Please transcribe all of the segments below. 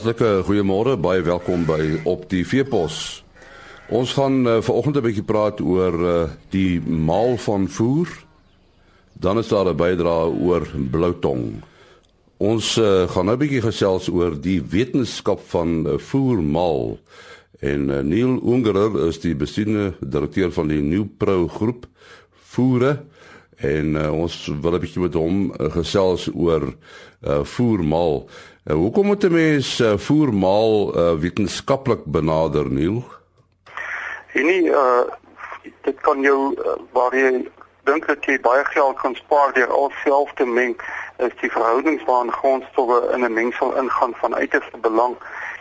Hartlike goeiemôre, baie welkom by op die Veepos. Ons gaan uh, vanoggend 'n bietjie praat oor uh, die maal van voer. Dan is daar 'n bydrae oor bloutong. Ons uh, gaan nou 'n bietjie gesels oor die wetenskap van uh, voermaal. En uh, Neil Ungerer is die besiene direkteur van die New Pro groep voere en uh, ons wil 'n bietjie met hom uh, gesels oor uh, voermaal. Uh, hoekom moet 'n mens uh, voermaal uh, wetenskaplik benader, Neil? En nie uh dit kan jou uh, waar jy dink dat jy baie geld kan spaar deur alself te meng, is die verhoudings waarin grondstowwe in 'n mengsel ingaan van uiterste belang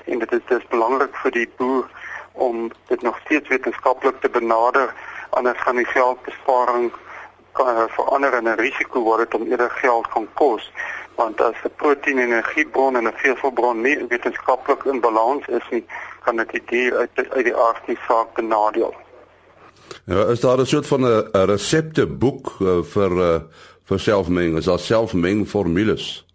en dit is dis belangrik vir die boer om dit nog steeds wetenskaplik te benader anders gaan die geldbesparing kan verander in 'n risiko wat dit om eerder geld gaan kos want as 'n proteïen energiebron en 'n veselbron nie wetenskaplik in balans is nie kan dit die dier uit uit die aard die saak benadeel. Ja, is daar 'n soort van 'n resepteboek uh, vir uh, vir selfmeng, is daar selfmengformules?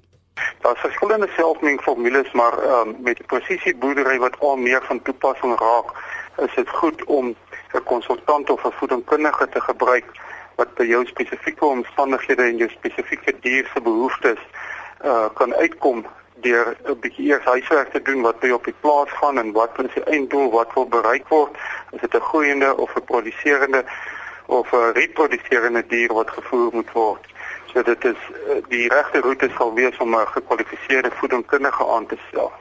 Daar is verskillende selfmengformules, maar um, met presisieboerdery wat al meer van toepassing raak, is dit goed om 'n konsultant of 'n voedingskundige te gebruik wat by jou spesifieke omstandighede en jou spesifieke dier se behoeftes uh, kan uitkom deur 'n bietjie eers huiswerk te doen wat by op die plaas gaan en wat is die einddoel wat wil bereik word? Is dit 'n groeiende of 'n produserende of 'n reproduserende dier wat gevoer moet word? So dit is uh, die regte roete sal wees om 'n gekwalifiseerde voedingskundige aan te stel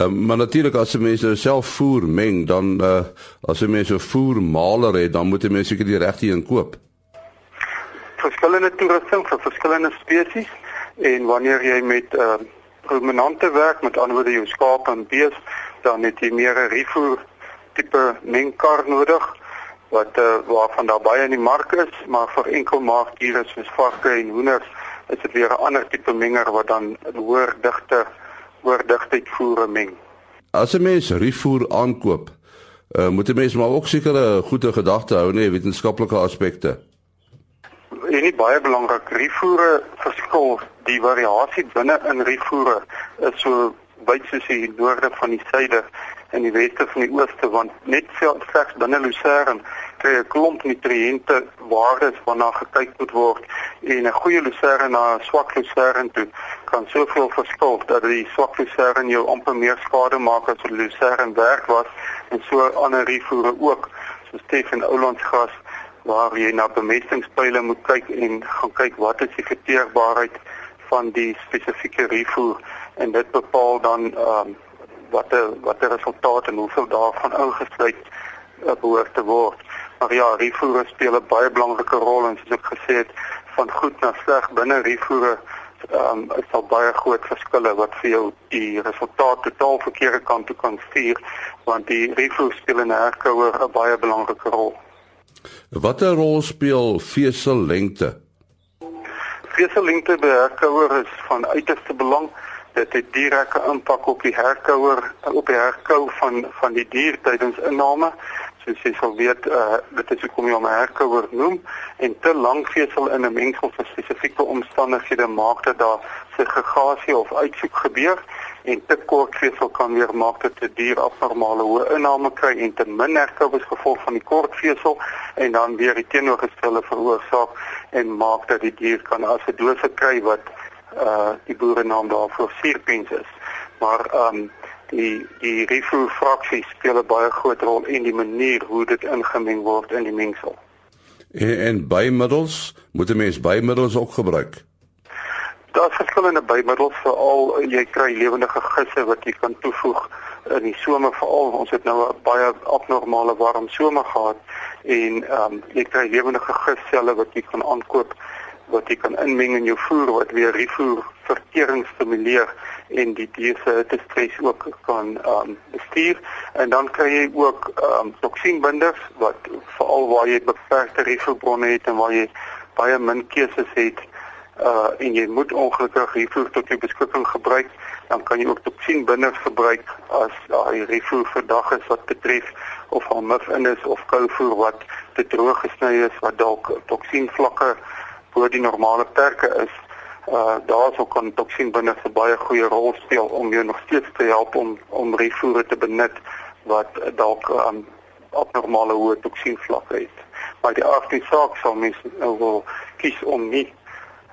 Um, maar natuurlik as jy mense self voer meng dan uh, as jy mense voer maler het dan moet jy mense seker die regte een koop. Verskillende toerusting vir verskillende spesies en wanneer jy met uh, ruminante werk met ander woorde jou skaap en bees dan het jy meer 'n refoer tipe mengkar nodig wat uh, waarvan daar baie in die mark is maar vir enkel maagdiere soos varke en hoenders is dit weer 'n ander tipe menger wat dan hoër digte oor digtheid voere meng. As 'n mens rifoer aankoop, uh, moet 'n mens maar ook sekere goeie gedagte hou, nee, wetenskaplike aspekte. En nie baie belangrik, rifoere verskil, die variasie binne in rifoere is so wyd soos die noorde van die suide en die weste van die ooste want net slegs binne Lucerne 'n klomp nutriënte waardes waarna gekyk moet word en 'n goeie Lucerne na 'n swak Lucerne toe kan soveel verskil dat die swak Lucerne jou amper meer skade maak as die Lucerne werk was en so ander rifoere ook so Stefan Oulandsgras waar jy na bemestingspyle moet kyk en gaan kyk wat is die verteerbaarheid van die spesifieke rifoer en dit bepaal dan ehm um, wat die wat die resultate en hoeveel daarvan ingesluit uh, behoort te word. Maar ja, rifoere speel 'n baie belangrike rol en soos ek gesê het, van goed na sleg binne rifoere ehm um, is daar baie groot verskille wat vir jou die resultaat totaal verkeerde kant toe kan stuur want die rifoer speel in 'n herkouer 'n baie belangrike rol. Watter rol speel vesellengte? Vesellengte by herkouer is van uiterste belang dit het direkte impak op die herkouer op die herkou van van die dier tydens inname soos jy sal weet uh, dit is hoekom jy hom 'n herkouer noem en te lank vesel in 'n mengsel vir spesifieke omstandighede maak dat daar segregasie of uitsoek gebeur en te kort vesel kan weer maak dat 'n dier abnormale hoë inname kry en te min herkou as gevolg van die kort vesel en dan weer die teenoorgestelde veroorsaak en maak dat die dier kan asidose kry wat uh die boere naam daarvoor suurpens is. Maar ehm um, die die refoer fraksie speel 'n baie groot rol in die manier hoe dit ingemeng word in die mengsel. En, en bymiddels, moet 'n mens bymiddels ook gebruik? Daar's verskillende bymiddels veral jy kry lewendige gisse wat jy kan toevoeg in die somer veral ons het nou 'n baie abnormale warm somer gehad en ehm um, jy kry lewendige gisselle wat jy kan aankoop wat jy kan inmeng in jou voer wat weer refoer vertering stimuleer en die dier se stres ook kan um, bestuur en dan kry jy ook um, toksienbinders wat veral waar jy beperkte refoerbronne het en waar jy baie min keuses het uh en jy moet ongelukkig refoer tot jou beskikking gebruik dan kan jy ook toksienbinders gebruik as daai refoer verdag is wat betref of al mif in is of kouvoer wat te droog gesny is wat dalk toksienvlakke bo die normale perke is uh daar sou kan toksien binne 'n baie goeie rol speel om jou nog steeds te help om om rifoere te benut wat dalk um, abnormale hoë toksien vlakke het. Maar die aardse saak sal mens nou wil kies om nie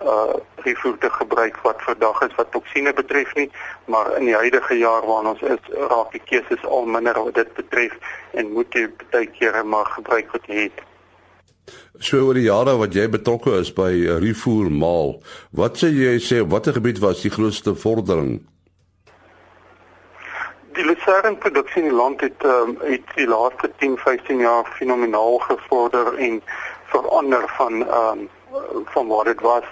uh rifoer te gebruik wat vandag is wat toksine betref nie, maar in die huidige jaar waarin ons is, raak die keuses al minder wat dit betref en moet jy baie kere maar gebruik wat jy het. So oor die jare wat jy betrokke is by rifoer maal, wat sê jy sê watter gebied was die grootste vordering? Die lucerne produksie in die land het um, het die laaste 10, 15 jaar fenomenaal gevorder en verander van ehm um, van wat dit was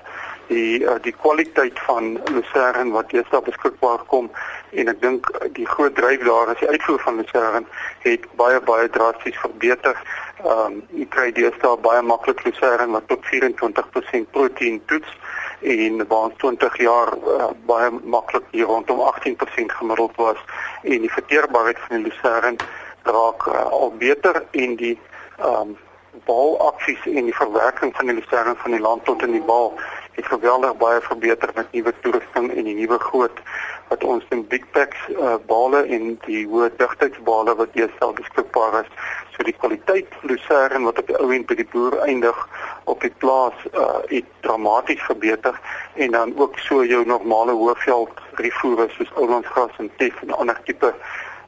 die uh, die kwaliteit van lucerne wat deesdae beskikbaar kom en ek dink die groot dryf daar is die uitvoer van lucerne het baie baie drasties verbeter. Ehm um, jy kry deesdae baie maklik lucerne wat tot 24% proteïen toets en waar 20 jaar uh, baie maklik hier rondom 18% gemiddeld was en die verteerbaarheid van die lucerne raak uh, al beter en die ehm um, baalaksies en die verwerking van die lucerne van die land tot in die baal het geweldig baie verbeter met nuwe toerusting en die nuwe groot wat ons in big packs uh, bale en die hoë digtheidsbale wat deesdae beskikbaar is. So die kwaliteit lucerne wat op die ou end by die boer eindig op die plaas uh, het dramaties verbeter en dan ook so jou normale hoëveld rifoere soos oulandsgras en tef en ander tipe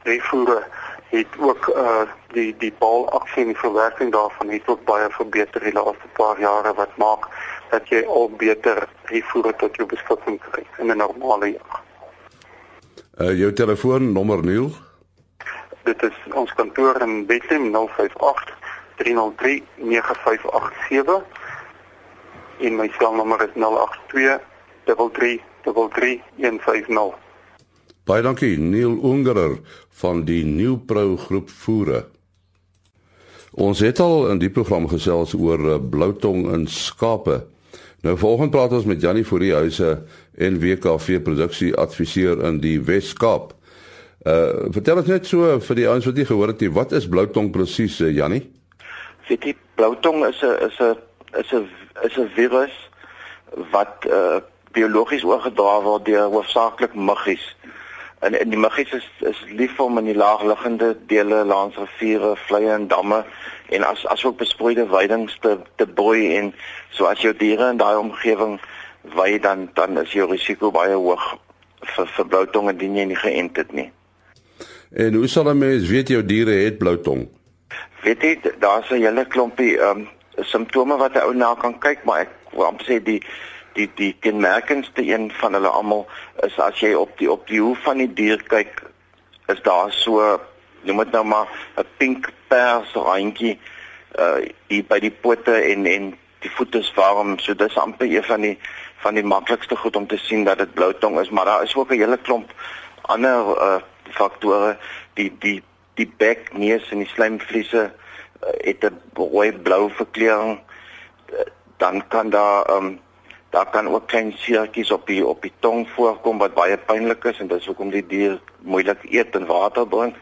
rifoere het ook uh die die baalaksie en die verwerking daarvan het ook baie verbeter die laaste paar jare wat maak dat jy al beter rifoere tot jou beskikking kry in 'n normale jaar. Uh jou telefoonnommer 0. Dit is ons kantoor in Bethlehem 058 303 9587 en my selnommer is 082 33 150. Baie dankie Neil Ungerer van die Nieuwpro groep voere. Ons het al in die program gesels oor eh, bloutong in skape. Nou volgende praat ons met Jannie Foriehuise en WKV produksie adviseur in die Wes-Kaap. Uh vertel ons net so vir die ouens wat nie gehoor het nie, wat is bloutong presies, uh, Jannie? Weet jy, bloutong is 'n is 'n is 'n is 'n virus wat uh biologies oorgedra word deur hoofsaaklik muggies. En en die muggies is is lief om in die laagliggende dele langs riviere, vleie en damme en as as ook besproeide weidings te te broei en so as jou diere in daai omgewing wei dan dan is jou risiko baie hoog vir vir bloutong indien jy nie geënt het nie. En hoe sal 'n mens weet jou diere het bloutong? Weet jy daar's 'n hele klompie ehm um, simptome wat 'n ou na kan kyk, maar ek wil amper sê die die die kenmerkendste een van hulle almal is as jy op die op die hoof van die dier kyk is daar so jy moet nou maar 'n pink pers randjie uh hier by die pote en en die voete is warm. So dis amper een van die van die maklikste goed om te sien dat dit bloutong is maar daar is ook 'n hele klomp ander uh faktore. Die die die bek neus en die slijmvliese uh, het 'n rooi blou verkleuring dan kan daar um Daar kan ook klein seertjies op die op die tong voorkom wat baie pynlik is en dis hoekom die dier moeilik eet en water drink.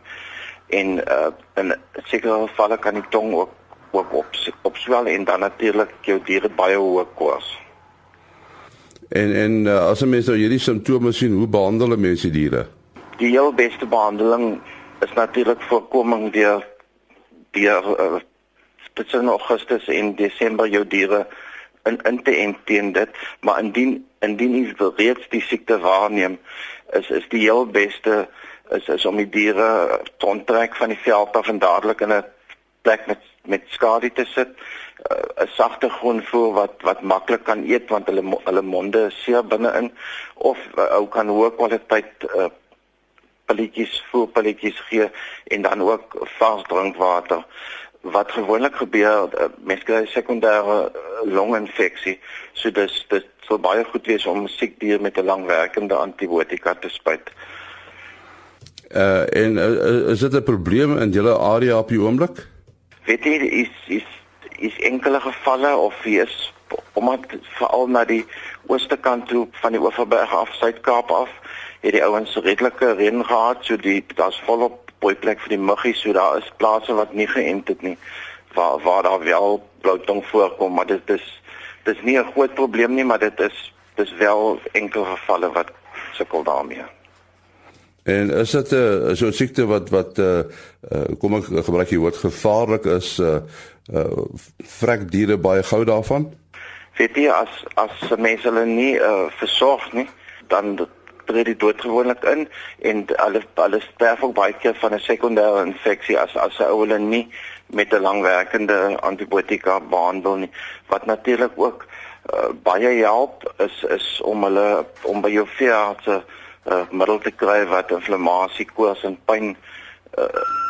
En uh in sekere gevalle kan die tong ook ook op opswel en dan natuurlik jou diere baie hoë kos. En en uh, as 'n mens nou hierdie simptome sien, hoe behandel 'n mens die diere? Die heel beste behandeling is natuurlik voorkoming deur deur uh, spesifiek Augustus en Desember jou diere in in te en teen dit, maar indien indien jy reeds die siekte waarneem, is is die heel beste is is om die diere te onttrek van die veld af en dadelik in 'n plek met met skadu te sit. Uh, 'n sagte grondvoer wat wat maklik kan eet want hulle hulle monde is seer binne-in of uh, ou kan hoë kwaliteit uh, pilletjies voer pilletjies gee en dan ook vars drinkwater wat gewoonlik gebeur uh, mense kry sekondêre uh, longinfeksie so dis dit sou baie goed wees om siek dier met 'n langwerkende antibiotika te spuit. Uh en uh, is dit 'n probleem in julle area op die oomblik? Weet jy is is is enkele gevalle of is omdat veral na die ooste kant toe van die Oeverberg af Suid-Kaap af het die ouens redelike reën gehad so die daar's volop mooi plek vir die muggies, so daar is plase wat nie geënt het nie waar waar daar wel bloutong voorkom, maar dit is dis nie 'n groot probleem nie, maar dit is dis wel enkele gevalle wat sukkel daarmee. En is dit 'n uh, so 'n siekte wat wat uh, uh kom ek gebruik die woord gevaarlik is uh uh vrek diere baie gou daarvan? Weet jy as as mense hulle nie uh versorg nie, dan tree die dood gewoonlik in en hulle hulle sterf ook baie keer van 'n sekondêre infeksie as as hulle nie met 'n langwerkende antibiotika behandel nie wat natuurlik ook uh, baie help is is om hulle om by jou veearts 'n uh, middel te kry wat inflammasie, koors en pyn uh,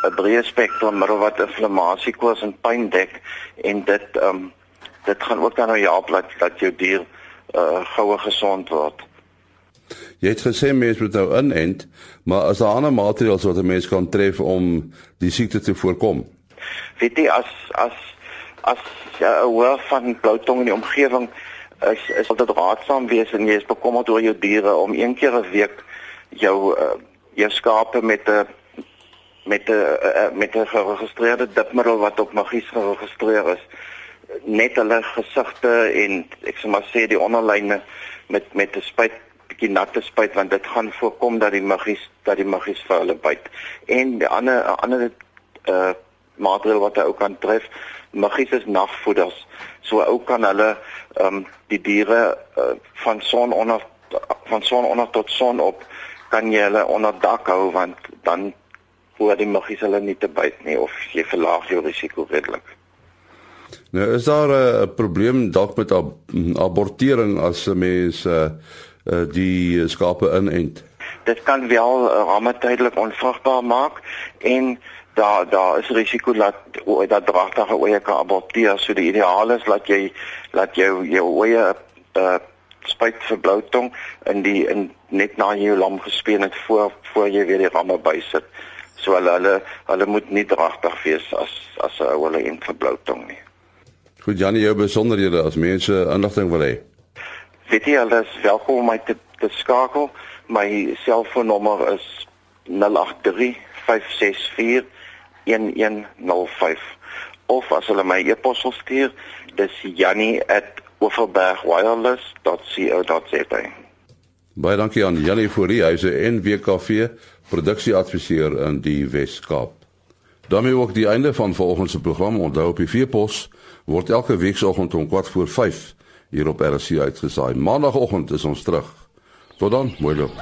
'n breë spektrum middel wat inflammasie, koors en pyn dek en dit um, dit gaan ook dan nou help dat dat jou dier uh, gouer gesond word. Jy het gesê mense moet nou inent, maar as daar ander maatreëls wat 'n mens kan tref om die siekte te voorkom? Weet jy as as as ja, hoor van bloutong in die omgewing is is altyd raadsaam wees en jy is bekommerd oor jou diere om een keer 'n week jou uh, jou skape met 'n met 'n uh, met 'n geregistreerde dipmiddel wat op magies geregistreer is net hulle gesigte en ek sê maar sê die onderlyne met met 'n spuit bietjie natte spuit want dit gaan voorkom dat die magies dat die magies vir hulle byt en die ander ander uh maatreël wat hy ook kan tref magies is nagvoeders so ou kan hulle ehm um, die diere uh, van son onder van son onder tot son op kan jy hulle onder dak hou want dan hoor die magies hulle nie te byt nie of jy verlaag jou risiko redelik. Nou is daar 'n uh, probleem dalk met ab abortering as 'n mens uh, uh, die skape inent. Dit kan wel uh, ramme tydelik onvrugbaar maak en daar daar is risiko dat dat dragtige oeye kan aborteer. So die ideaal is dat jy dat jou jou oeye uh, spuit vir bloutong in die in net na jou lam gespeen het voor voor jy weer die ramme bysit. So hulle hulle hulle moet nie dragtig wees as as hulle in vir bloutong nie. Goed Janie, jou besonderhede as mense inligting wil hê. Weet jy hulle is welkom om my te, te skakel. My selfoonnommer is 083 564 1105 of as hulle my e-pos wil stuur dis jannie@overbergwireless.co.za Baie dankie aan Jannie Fourie, hy's 'n NWKV produksieadviseur in die Wes-Kaap. daarmee ook die einde van vanoggend se program onthou op die Veepos word elke weekoggend om 4 voor 5 hier op RC uitgesaai. Maandagoggend is ons terug. Tot dan, mooi loop.